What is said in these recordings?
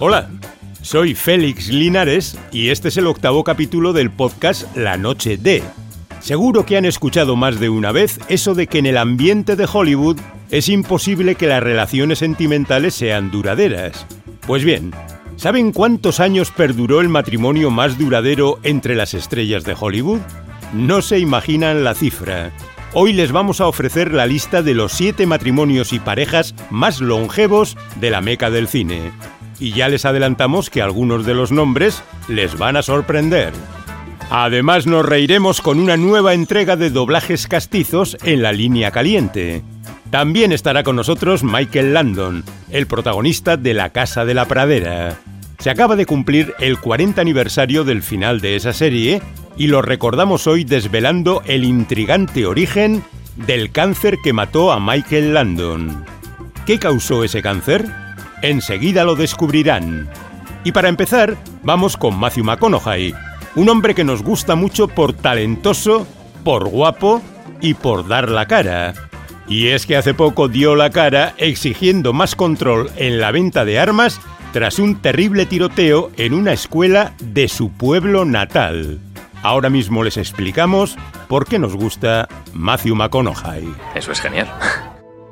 Hola, soy Félix Linares y este es el octavo capítulo del podcast La Noche de. Seguro que han escuchado más de una vez eso de que en el ambiente de Hollywood es imposible que las relaciones sentimentales sean duraderas. Pues bien, ¿saben cuántos años perduró el matrimonio más duradero entre las estrellas de Hollywood? No se imaginan la cifra. Hoy les vamos a ofrecer la lista de los siete matrimonios y parejas más longevos de la meca del cine. Y ya les adelantamos que algunos de los nombres les van a sorprender. Además nos reiremos con una nueva entrega de doblajes castizos en la línea caliente. También estará con nosotros Michael Landon, el protagonista de La Casa de la Pradera. Se acaba de cumplir el 40 aniversario del final de esa serie y lo recordamos hoy desvelando el intrigante origen del cáncer que mató a Michael Landon. ¿Qué causó ese cáncer? Enseguida lo descubrirán. Y para empezar, vamos con Matthew McConaughey, un hombre que nos gusta mucho por talentoso, por guapo y por dar la cara. Y es que hace poco dio la cara exigiendo más control en la venta de armas tras un terrible tiroteo en una escuela de su pueblo natal. Ahora mismo les explicamos por qué nos gusta Matthew McConaughey. Eso es genial.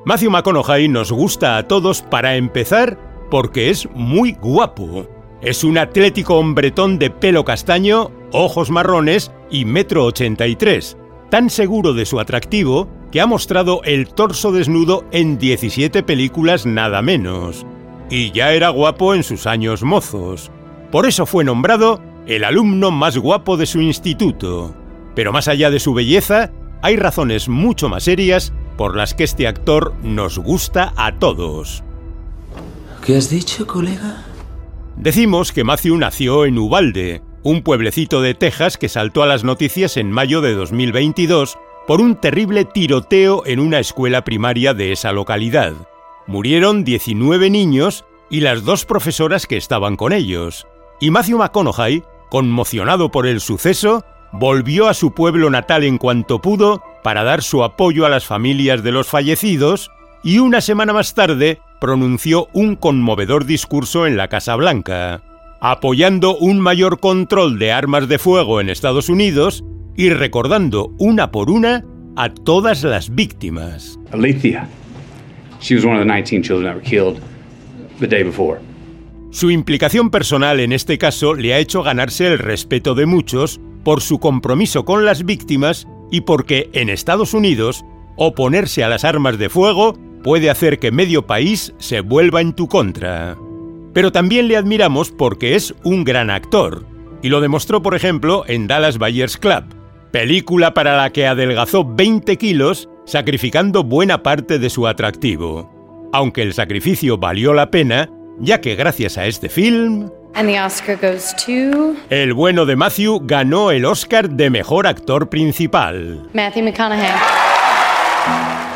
Matthew McConaughey nos gusta a todos para empezar porque es muy guapo. Es un atlético hombretón de pelo castaño, ojos marrones y metro ochenta y tres, tan seguro de su atractivo que ha mostrado el torso desnudo en 17 películas nada menos. Y ya era guapo en sus años mozos. Por eso fue nombrado el alumno más guapo de su instituto. Pero más allá de su belleza, hay razones mucho más serias por las que este actor nos gusta a todos. ¿Qué has dicho, colega? Decimos que Matthew nació en Ubalde, un pueblecito de Texas que saltó a las noticias en mayo de 2022 por un terrible tiroteo en una escuela primaria de esa localidad. Murieron 19 niños y las dos profesoras que estaban con ellos. Y Matthew McConaughey, conmocionado por el suceso, volvió a su pueblo natal en cuanto pudo para dar su apoyo a las familias de los fallecidos y una semana más tarde pronunció un conmovedor discurso en la Casa Blanca, apoyando un mayor control de armas de fuego en Estados Unidos y recordando una por una a todas las víctimas. Alethea. She was one of the 19 children that were killed the day before. Su implicación personal en este caso le ha hecho ganarse el respeto de muchos por su compromiso con las víctimas y porque en Estados Unidos oponerse a las armas de fuego puede hacer que medio país se vuelva en tu contra. Pero también le admiramos porque es un gran actor, y lo demostró por ejemplo en Dallas Buyers Club, película para la que adelgazó 20 kilos sacrificando buena parte de su atractivo. Aunque el sacrificio valió la pena, ya que gracias a este film... El bueno de Matthew ganó el Oscar de Mejor Actor Principal. Matthew McConaughey.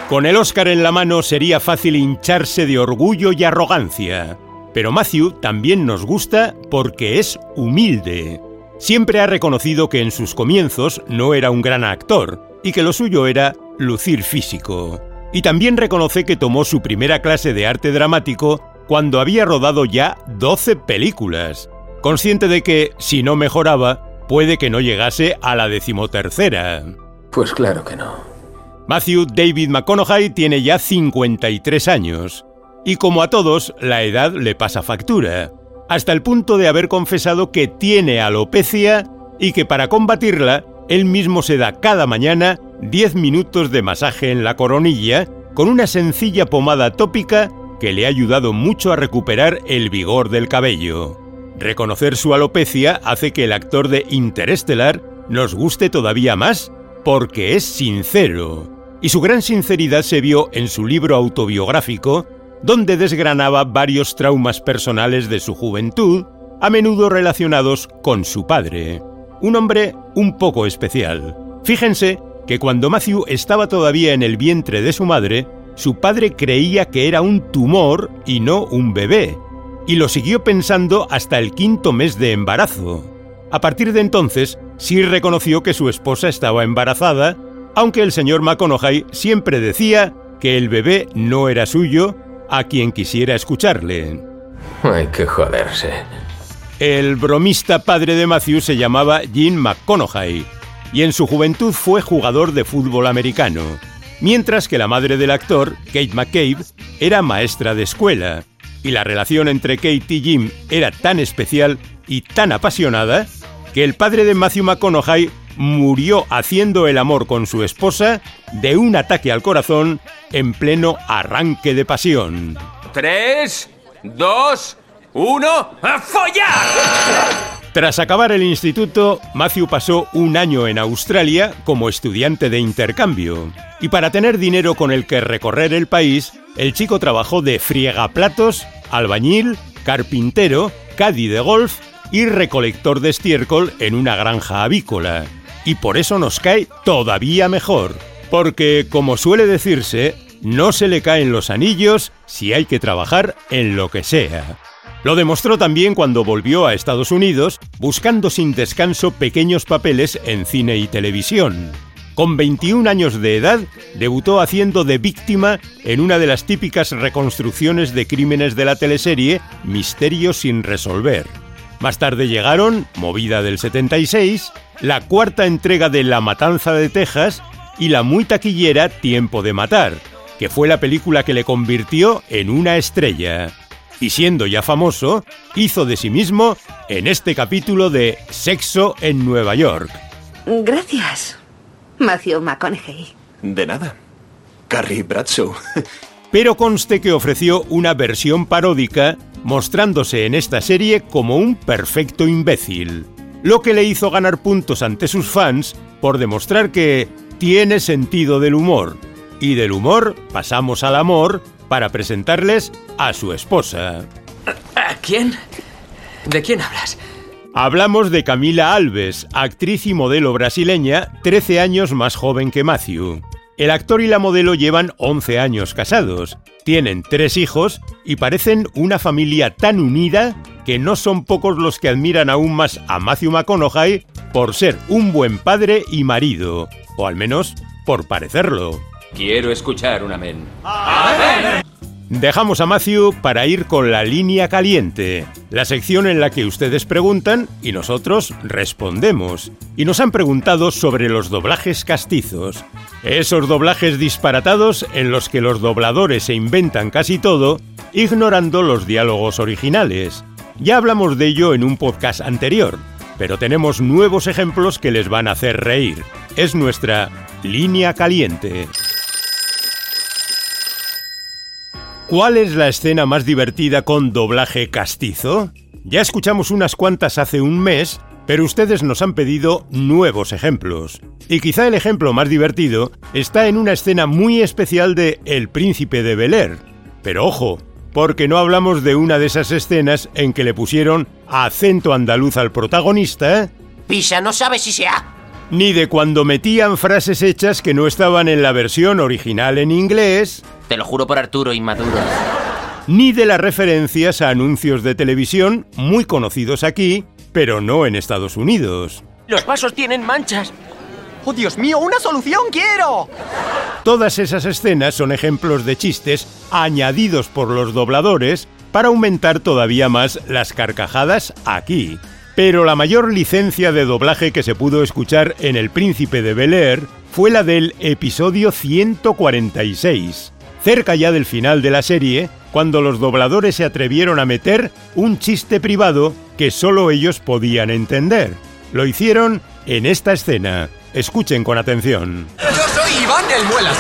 Con el Oscar en la mano sería fácil hincharse de orgullo y arrogancia. Pero Matthew también nos gusta porque es humilde. Siempre ha reconocido que en sus comienzos no era un gran actor y que lo suyo era lucir físico. Y también reconoce que tomó su primera clase de arte dramático cuando había rodado ya 12 películas, consciente de que, si no mejoraba, puede que no llegase a la decimotercera. Pues claro que no. Matthew David McConaughey tiene ya 53 años, y como a todos, la edad le pasa factura hasta el punto de haber confesado que tiene alopecia y que para combatirla, él mismo se da cada mañana 10 minutos de masaje en la coronilla con una sencilla pomada tópica que le ha ayudado mucho a recuperar el vigor del cabello. Reconocer su alopecia hace que el actor de Interestelar nos guste todavía más porque es sincero. Y su gran sinceridad se vio en su libro autobiográfico donde desgranaba varios traumas personales de su juventud, a menudo relacionados con su padre, un hombre un poco especial. Fíjense que cuando Matthew estaba todavía en el vientre de su madre, su padre creía que era un tumor y no un bebé, y lo siguió pensando hasta el quinto mes de embarazo. A partir de entonces, sí reconoció que su esposa estaba embarazada, aunque el señor McConaughey siempre decía que el bebé no era suyo a quien quisiera escucharle. Hay que joderse. El bromista padre de Matthew se llamaba Jim McConaughey y en su juventud fue jugador de fútbol americano, mientras que la madre del actor, Kate McCabe, era maestra de escuela, y la relación entre Kate y Jim era tan especial y tan apasionada que el padre de Matthew McConaughey murió haciendo el amor con su esposa de un ataque al corazón en pleno arranque de pasión. Tres, dos, uno, ¡a follar! Tras acabar el instituto, Matthew pasó un año en Australia como estudiante de intercambio. Y para tener dinero con el que recorrer el país, el chico trabajó de friegaplatos, albañil, carpintero, caddy de golf y recolector de estiércol en una granja avícola. Y por eso nos cae todavía mejor. Porque, como suele decirse, no se le caen los anillos si hay que trabajar en lo que sea. Lo demostró también cuando volvió a Estados Unidos buscando sin descanso pequeños papeles en cine y televisión. Con 21 años de edad, debutó haciendo de víctima en una de las típicas reconstrucciones de crímenes de la teleserie Misterio sin resolver. Más tarde llegaron, Movida del 76, la cuarta entrega de La Matanza de Texas y la muy taquillera Tiempo de Matar, que fue la película que le convirtió en una estrella y siendo ya famoso, hizo de sí mismo en este capítulo de Sexo en Nueva York. Gracias, Matthew McConaughey. De nada. Carrie Bradshaw. Pero conste que ofreció una versión paródica mostrándose en esta serie como un perfecto imbécil, lo que le hizo ganar puntos ante sus fans por demostrar que tiene sentido del humor, y del humor pasamos al amor para presentarles a su esposa. ¿A quién? ¿De quién hablas? Hablamos de Camila Alves, actriz y modelo brasileña, 13 años más joven que Matthew. El actor y la modelo llevan 11 años casados, tienen tres hijos y parecen una familia tan unida que no son pocos los que admiran aún más a Matthew McConaughey por ser un buen padre y marido, o al menos por parecerlo. Quiero escuchar un amén. Dejamos a Matthew para ir con la línea caliente, la sección en la que ustedes preguntan y nosotros respondemos. Y nos han preguntado sobre los doblajes castizos. Esos doblajes disparatados en los que los dobladores se inventan casi todo, ignorando los diálogos originales. Ya hablamos de ello en un podcast anterior, pero tenemos nuevos ejemplos que les van a hacer reír. Es nuestra línea caliente. ¿Cuál es la escena más divertida con doblaje castizo? Ya escuchamos unas cuantas hace un mes, pero ustedes nos han pedido nuevos ejemplos. Y quizá el ejemplo más divertido está en una escena muy especial de El príncipe de Bel Air. Pero ojo, porque no hablamos de una de esas escenas en que le pusieron acento andaluz al protagonista. Pisa no sabe si sea. Ni de cuando metían frases hechas que no estaban en la versión original en inglés. Te lo juro por Arturo Inmaduro. Ni de las referencias a anuncios de televisión muy conocidos aquí, pero no en Estados Unidos. Los vasos tienen manchas. ¡Oh, Dios mío! ¡Una solución quiero! Todas esas escenas son ejemplos de chistes añadidos por los dobladores para aumentar todavía más las carcajadas aquí. Pero la mayor licencia de doblaje que se pudo escuchar en El Príncipe de Bel Air fue la del episodio 146 cerca ya del final de la serie, cuando los dobladores se atrevieron a meter un chiste privado que solo ellos podían entender. Lo hicieron en esta escena. Escuchen con atención. Yo soy Iván el Muelas.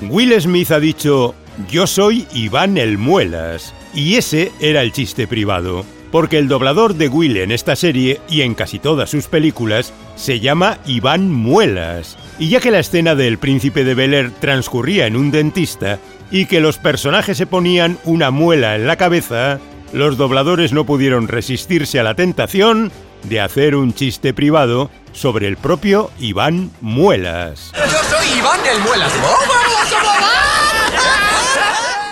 Will Smith ha dicho, yo soy Iván el Muelas. Y ese era el chiste privado porque el doblador de Will en esta serie y en casi todas sus películas se llama Iván Muelas. Y ya que la escena del príncipe de Bel Air transcurría en un dentista y que los personajes se ponían una muela en la cabeza, los dobladores no pudieron resistirse a la tentación de hacer un chiste privado sobre el propio Iván Muelas. Yo soy Iván el Muelas.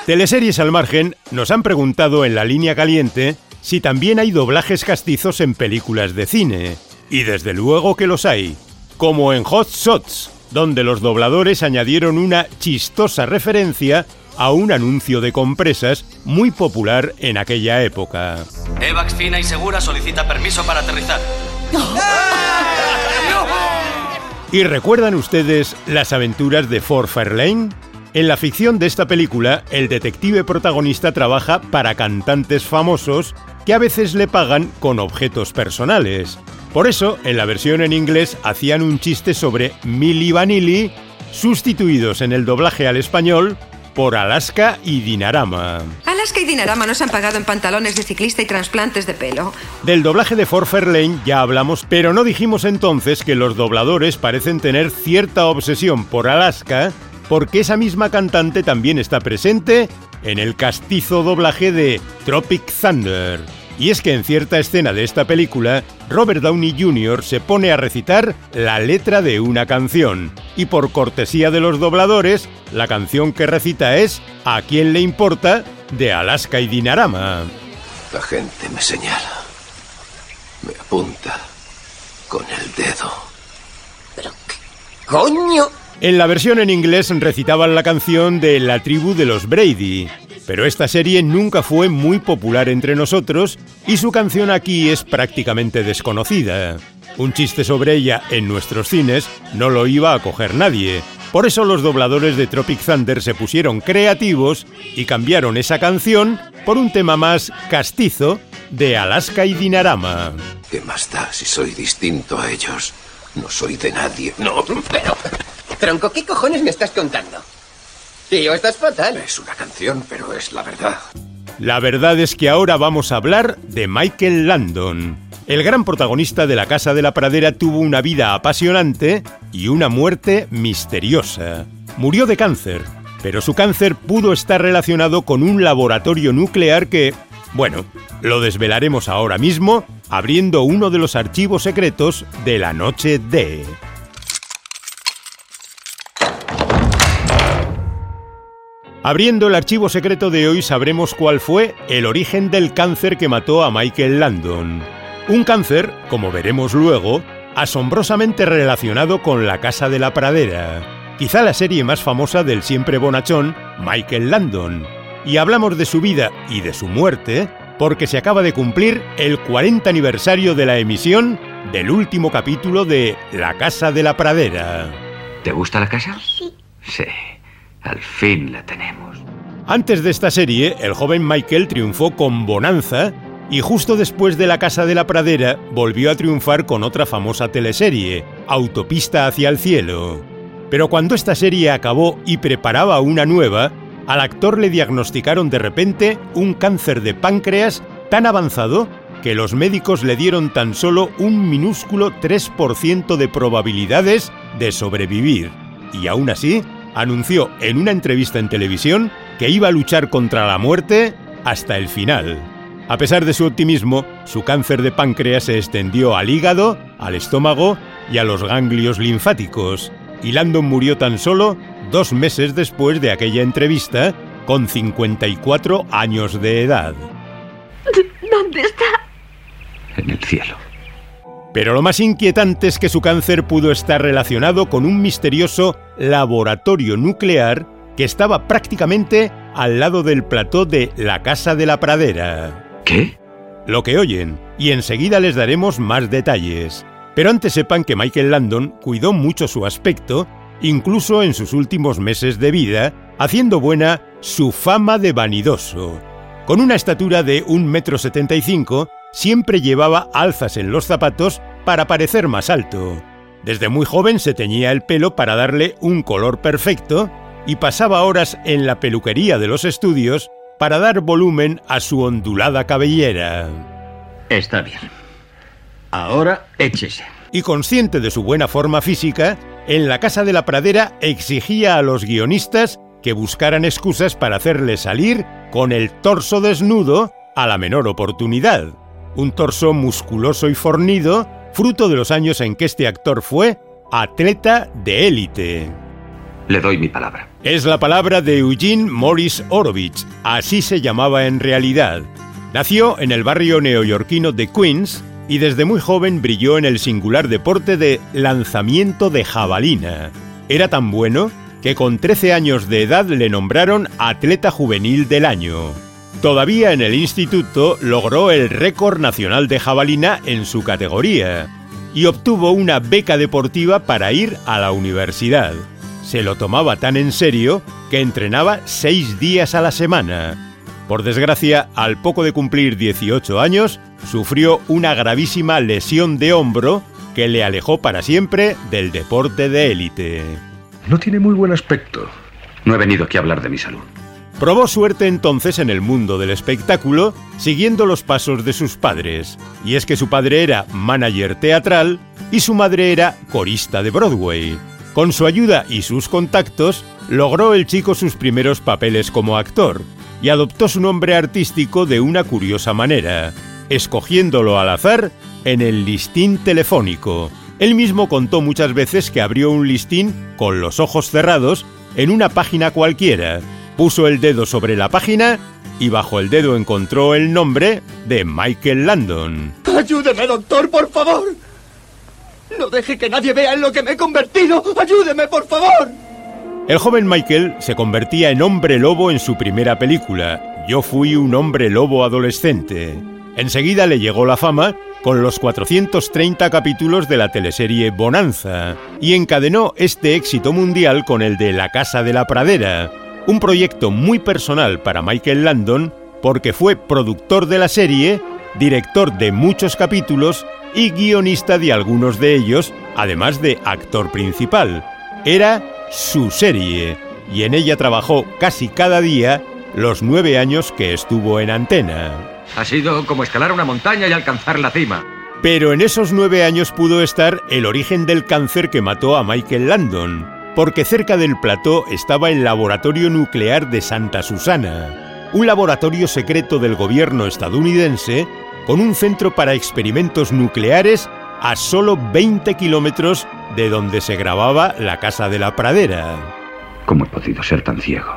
Teleseries al margen nos han preguntado en la línea caliente si también hay doblajes castizos en películas de cine. Y desde luego que los hay. Como en Hot Shots, donde los dobladores añadieron una chistosa referencia a un anuncio de compresas muy popular en aquella época. Evax fina y segura solicita permiso para aterrizar. ¿Y recuerdan ustedes las aventuras de Ford Fairlane? En la ficción de esta película, el detective protagonista trabaja para cantantes famosos que a veces le pagan con objetos personales. Por eso, en la versión en inglés hacían un chiste sobre Milli Vanilli, sustituidos en el doblaje al español por Alaska y Dinarama. Alaska y Dinarama nos han pagado en pantalones de ciclista y trasplantes de pelo. Del doblaje de For Fairlane ya hablamos, pero no dijimos entonces que los dobladores parecen tener cierta obsesión por Alaska, porque esa misma cantante también está presente en el castizo doblaje de Tropic Thunder. Y es que en cierta escena de esta película, Robert Downey Jr. se pone a recitar la letra de una canción. Y por cortesía de los dobladores, la canción que recita es ¿A quién le importa? de Alaska y Dinarama. La gente me señala. Me apunta con el dedo. Pero, ¿qué coño? En la versión en inglés recitaban la canción de La tribu de los Brady, pero esta serie nunca fue muy popular entre nosotros y su canción aquí es prácticamente desconocida. Un chiste sobre ella en nuestros cines no lo iba a coger nadie. Por eso los dobladores de Tropic Thunder se pusieron creativos y cambiaron esa canción por un tema más castizo de Alaska y Dinarama. ¿Qué más da si soy distinto a ellos? No soy de nadie. No, pero... Tronco, ¿qué cojones me estás contando? Tío, estás fatal. Es una canción, pero es la verdad. La verdad es que ahora vamos a hablar de Michael Landon. El gran protagonista de La Casa de la Pradera tuvo una vida apasionante y una muerte misteriosa. Murió de cáncer, pero su cáncer pudo estar relacionado con un laboratorio nuclear que, bueno, lo desvelaremos ahora mismo abriendo uno de los archivos secretos de la noche de... Abriendo el archivo secreto de hoy sabremos cuál fue el origen del cáncer que mató a Michael Landon. Un cáncer, como veremos luego, asombrosamente relacionado con la Casa de la Pradera, quizá la serie más famosa del siempre bonachón Michael Landon. Y hablamos de su vida y de su muerte porque se acaba de cumplir el 40 aniversario de la emisión del último capítulo de La Casa de la Pradera. ¿Te gusta la casa? Sí. Sí. Al fin la tenemos. Antes de esta serie, el joven Michael triunfó con Bonanza y justo después de La Casa de la Pradera volvió a triunfar con otra famosa teleserie, Autopista hacia el cielo. Pero cuando esta serie acabó y preparaba una nueva, al actor le diagnosticaron de repente un cáncer de páncreas tan avanzado que los médicos le dieron tan solo un minúsculo 3% de probabilidades de sobrevivir. Y aún así, anunció en una entrevista en televisión que iba a luchar contra la muerte hasta el final. A pesar de su optimismo, su cáncer de páncreas se extendió al hígado, al estómago y a los ganglios linfáticos, y Landon murió tan solo dos meses después de aquella entrevista, con 54 años de edad. ¿Dónde está? En el cielo. Pero lo más inquietante es que su cáncer pudo estar relacionado con un misterioso laboratorio nuclear que estaba prácticamente al lado del plató de la Casa de la Pradera. ¿Qué? Lo que oyen, y enseguida les daremos más detalles. Pero antes sepan que Michael Landon cuidó mucho su aspecto, incluso en sus últimos meses de vida, haciendo buena su fama de vanidoso. Con una estatura de 1,75 m, siempre llevaba alzas en los zapatos para parecer más alto. Desde muy joven se teñía el pelo para darle un color perfecto y pasaba horas en la peluquería de los estudios para dar volumen a su ondulada cabellera. Está bien. Ahora échese. Y consciente de su buena forma física, en la Casa de la Pradera exigía a los guionistas que buscaran excusas para hacerle salir con el torso desnudo a la menor oportunidad. Un torso musculoso y fornido, fruto de los años en que este actor fue atleta de élite. Le doy mi palabra. Es la palabra de Eugene Morris Orovich, así se llamaba en realidad. Nació en el barrio neoyorquino de Queens y desde muy joven brilló en el singular deporte de lanzamiento de jabalina. Era tan bueno que con 13 años de edad le nombraron atleta juvenil del año. Todavía en el instituto logró el récord nacional de jabalina en su categoría y obtuvo una beca deportiva para ir a la universidad. Se lo tomaba tan en serio que entrenaba seis días a la semana. Por desgracia, al poco de cumplir 18 años, sufrió una gravísima lesión de hombro que le alejó para siempre del deporte de élite. No tiene muy buen aspecto. No he venido aquí a hablar de mi salud. Probó suerte entonces en el mundo del espectáculo, siguiendo los pasos de sus padres. Y es que su padre era manager teatral y su madre era corista de Broadway. Con su ayuda y sus contactos, logró el chico sus primeros papeles como actor y adoptó su nombre artístico de una curiosa manera, escogiéndolo al azar en el listín telefónico. Él mismo contó muchas veces que abrió un listín con los ojos cerrados en una página cualquiera, puso el dedo sobre la página y bajo el dedo encontró el nombre de Michael Landon. Ayúdeme, doctor, por favor. No deje que nadie vea en lo que me he convertido. Ayúdeme, por favor. El joven Michael se convertía en hombre lobo en su primera película. Yo fui un hombre lobo adolescente. Enseguida le llegó la fama con los 430 capítulos de la teleserie Bonanza y encadenó este éxito mundial con el de La Casa de la Pradera, un proyecto muy personal para Michael Landon porque fue productor de la serie, director de muchos capítulos y guionista de algunos de ellos, además de actor principal. Era su serie y en ella trabajó casi cada día los nueve años que estuvo en antena. Ha sido como escalar una montaña y alcanzar la cima. Pero en esos nueve años pudo estar el origen del cáncer que mató a Michael Landon, porque cerca del plató estaba el laboratorio nuclear de Santa Susana, un laboratorio secreto del gobierno estadounidense con un centro para experimentos nucleares a solo 20 kilómetros de donde se grababa La Casa de la Pradera. ¿Cómo he podido ser tan ciego?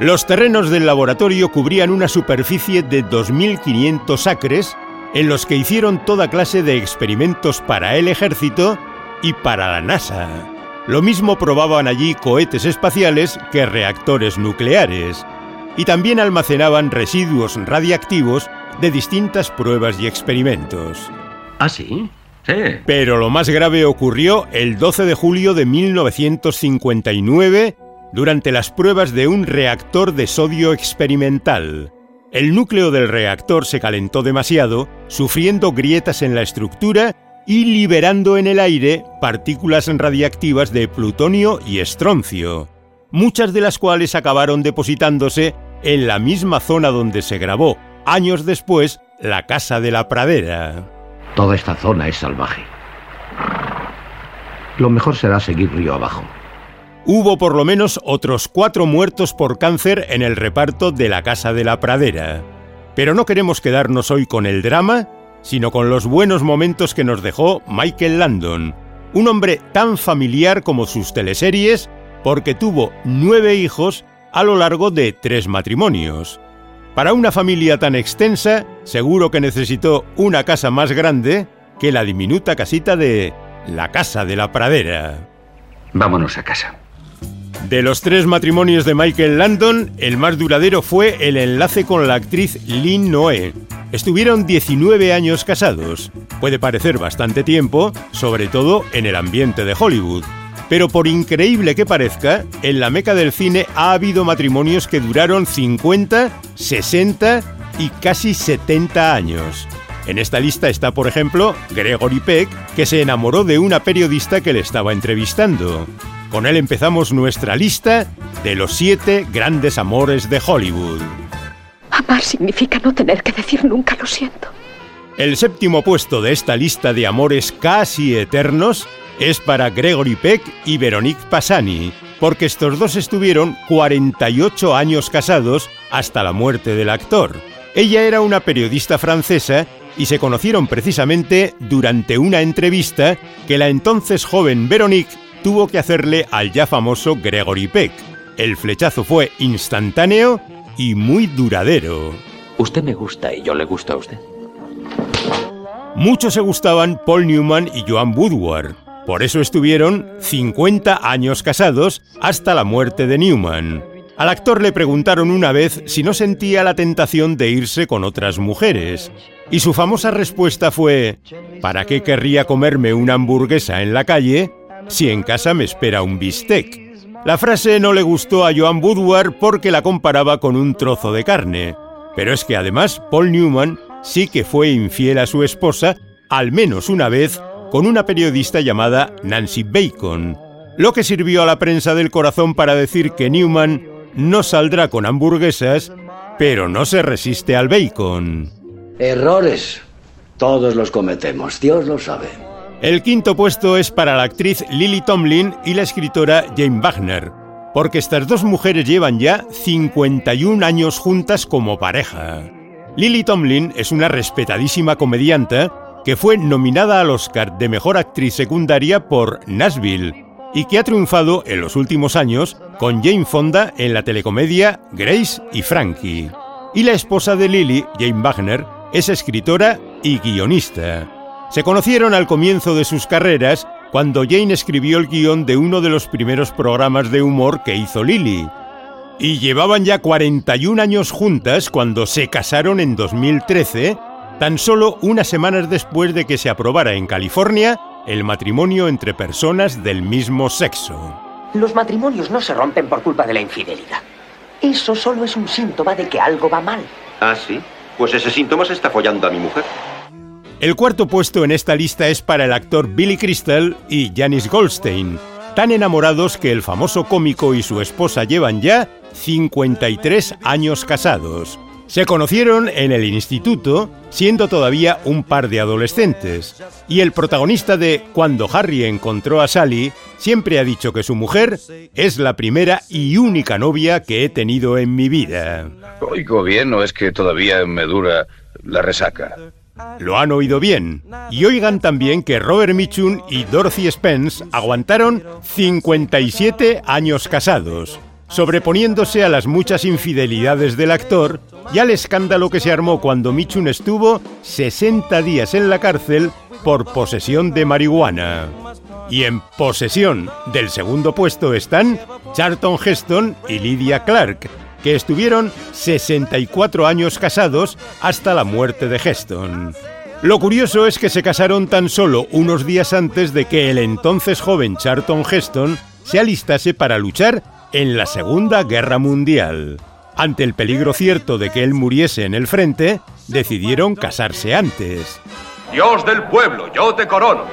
Los terrenos del laboratorio cubrían una superficie de 2.500 acres en los que hicieron toda clase de experimentos para el ejército y para la NASA. Lo mismo probaban allí cohetes espaciales que reactores nucleares, y también almacenaban residuos radiactivos de distintas pruebas y experimentos. ¿Ah, sí? Sí. Pero lo más grave ocurrió el 12 de julio de 1959 durante las pruebas de un reactor de sodio experimental. El núcleo del reactor se calentó demasiado, sufriendo grietas en la estructura y liberando en el aire partículas radiactivas de plutonio y estroncio, muchas de las cuales acabaron depositándose en la misma zona donde se grabó, años después, la Casa de la Pradera. Toda esta zona es salvaje. Lo mejor será seguir río abajo. Hubo por lo menos otros cuatro muertos por cáncer en el reparto de la Casa de la Pradera. Pero no queremos quedarnos hoy con el drama, sino con los buenos momentos que nos dejó Michael Landon, un hombre tan familiar como sus teleseries, porque tuvo nueve hijos a lo largo de tres matrimonios. Para una familia tan extensa, seguro que necesitó una casa más grande que la diminuta casita de la Casa de la Pradera. Vámonos a casa. De los tres matrimonios de Michael Landon, el más duradero fue el enlace con la actriz Lynn Noé. Estuvieron 19 años casados. Puede parecer bastante tiempo, sobre todo en el ambiente de Hollywood. Pero por increíble que parezca, en la meca del cine ha habido matrimonios que duraron 50, 60 y casi 70 años. En esta lista está, por ejemplo, Gregory Peck, que se enamoró de una periodista que le estaba entrevistando. Con él empezamos nuestra lista de los siete grandes amores de Hollywood. Amar significa no tener que decir nunca lo siento. El séptimo puesto de esta lista de amores casi eternos es para Gregory Peck y Veronique Passani, porque estos dos estuvieron 48 años casados hasta la muerte del actor. Ella era una periodista francesa y se conocieron precisamente durante una entrevista que la entonces joven Veronique tuvo que hacerle al ya famoso Gregory Peck. El flechazo fue instantáneo y muy duradero. Usted me gusta y yo le gusto a usted. Muchos se gustaban Paul Newman y Joan Woodward, Por eso estuvieron 50 años casados hasta la muerte de Newman. Al actor le preguntaron una vez si no sentía la tentación de irse con otras mujeres. Y su famosa respuesta fue, ¿para qué querría comerme una hamburguesa en la calle si en casa me espera un bistec? La frase no le gustó a Joan Woodward porque la comparaba con un trozo de carne. Pero es que además Paul Newman sí que fue infiel a su esposa al menos una vez con una periodista llamada Nancy Bacon, lo que sirvió a la prensa del corazón para decir que Newman no saldrá con hamburguesas, pero no se resiste al bacon. Errores. Todos los cometemos, Dios lo sabe. El quinto puesto es para la actriz Lily Tomlin y la escritora Jane Wagner, porque estas dos mujeres llevan ya 51 años juntas como pareja. Lily Tomlin es una respetadísima comediante que fue nominada al Oscar de Mejor Actriz Secundaria por Nashville y que ha triunfado en los últimos años con Jane Fonda en la telecomedia Grace y Frankie. Y la esposa de Lily, Jane Wagner, es escritora y guionista. Se conocieron al comienzo de sus carreras cuando Jane escribió el guion de uno de los primeros programas de humor que hizo Lily. Y llevaban ya 41 años juntas cuando se casaron en 2013 tan solo unas semanas después de que se aprobara en California el matrimonio entre personas del mismo sexo. Los matrimonios no se rompen por culpa de la infidelidad. Eso solo es un síntoma de que algo va mal. ¿Ah, sí? Pues ese síntoma se está follando a mi mujer. El cuarto puesto en esta lista es para el actor Billy Crystal y Janice Goldstein, tan enamorados que el famoso cómico y su esposa llevan ya 53 años casados. Se conocieron en el instituto, siendo todavía un par de adolescentes, y el protagonista de Cuando Harry encontró a Sally siempre ha dicho que su mujer es la primera y única novia que he tenido en mi vida. Oigo bien, ¿o es que todavía me dura la resaca? Lo han oído bien. Y oigan también que Robert Mitchum y Dorothy Spence aguantaron 57 años casados sobreponiéndose a las muchas infidelidades del actor y al escándalo que se armó cuando Michun estuvo 60 días en la cárcel por posesión de marihuana. Y en posesión del segundo puesto están Charlton Heston y Lydia Clark, que estuvieron 64 años casados hasta la muerte de Heston. Lo curioso es que se casaron tan solo unos días antes de que el entonces joven Charlton Heston se alistase para luchar en la Segunda Guerra Mundial. Ante el peligro cierto de que él muriese en el frente, decidieron casarse antes. Dios del pueblo, yo te corono.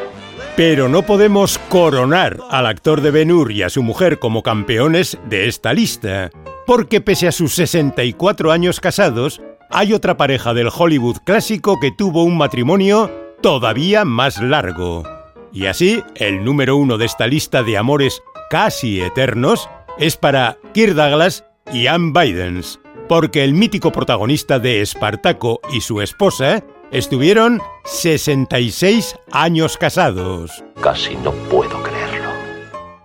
Pero no podemos coronar al actor de Ben Hur y a su mujer como campeones de esta lista, porque pese a sus 64 años casados, hay otra pareja del Hollywood clásico que tuvo un matrimonio todavía más largo. Y así, el número uno de esta lista de amores casi eternos es para Kirk Douglas y Ann Bidens, porque el mítico protagonista de Espartaco y su esposa estuvieron 66 años casados. Casi no puedo creerlo.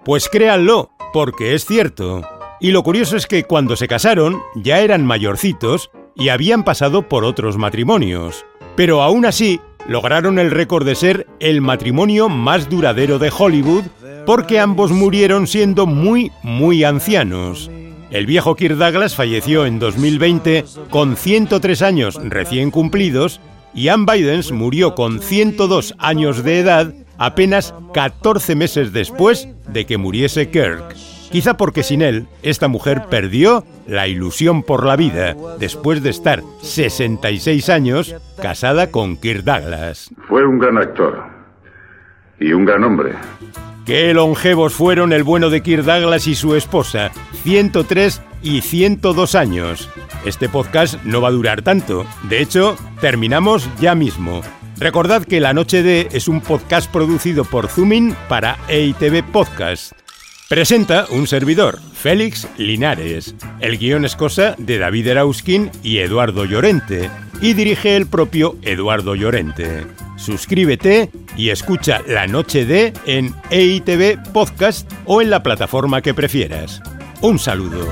Pues créanlo, porque es cierto. Y lo curioso es que cuando se casaron ya eran mayorcitos y habían pasado por otros matrimonios. Pero aún así, lograron el récord de ser el matrimonio más duradero de Hollywood porque ambos murieron siendo muy, muy ancianos. El viejo Kirk Douglas falleció en 2020 con 103 años recién cumplidos y Ann Bidens murió con 102 años de edad apenas 14 meses después de que muriese Kirk. Quizá porque sin él, esta mujer perdió la ilusión por la vida después de estar 66 años casada con Kirk Douglas. Fue un gran actor y un gran hombre. Qué longevos fueron el bueno de Kirk Douglas y su esposa, 103 y 102 años. Este podcast no va a durar tanto. De hecho, terminamos ya mismo. Recordad que La Noche de es un podcast producido por Zoomin para EITV Podcast. Presenta un servidor, Félix Linares. El guion es cosa de David Erauskin y Eduardo Llorente. Y dirige el propio Eduardo Llorente. Suscríbete y escucha La Noche de en EITV Podcast o en la plataforma que prefieras. Un saludo.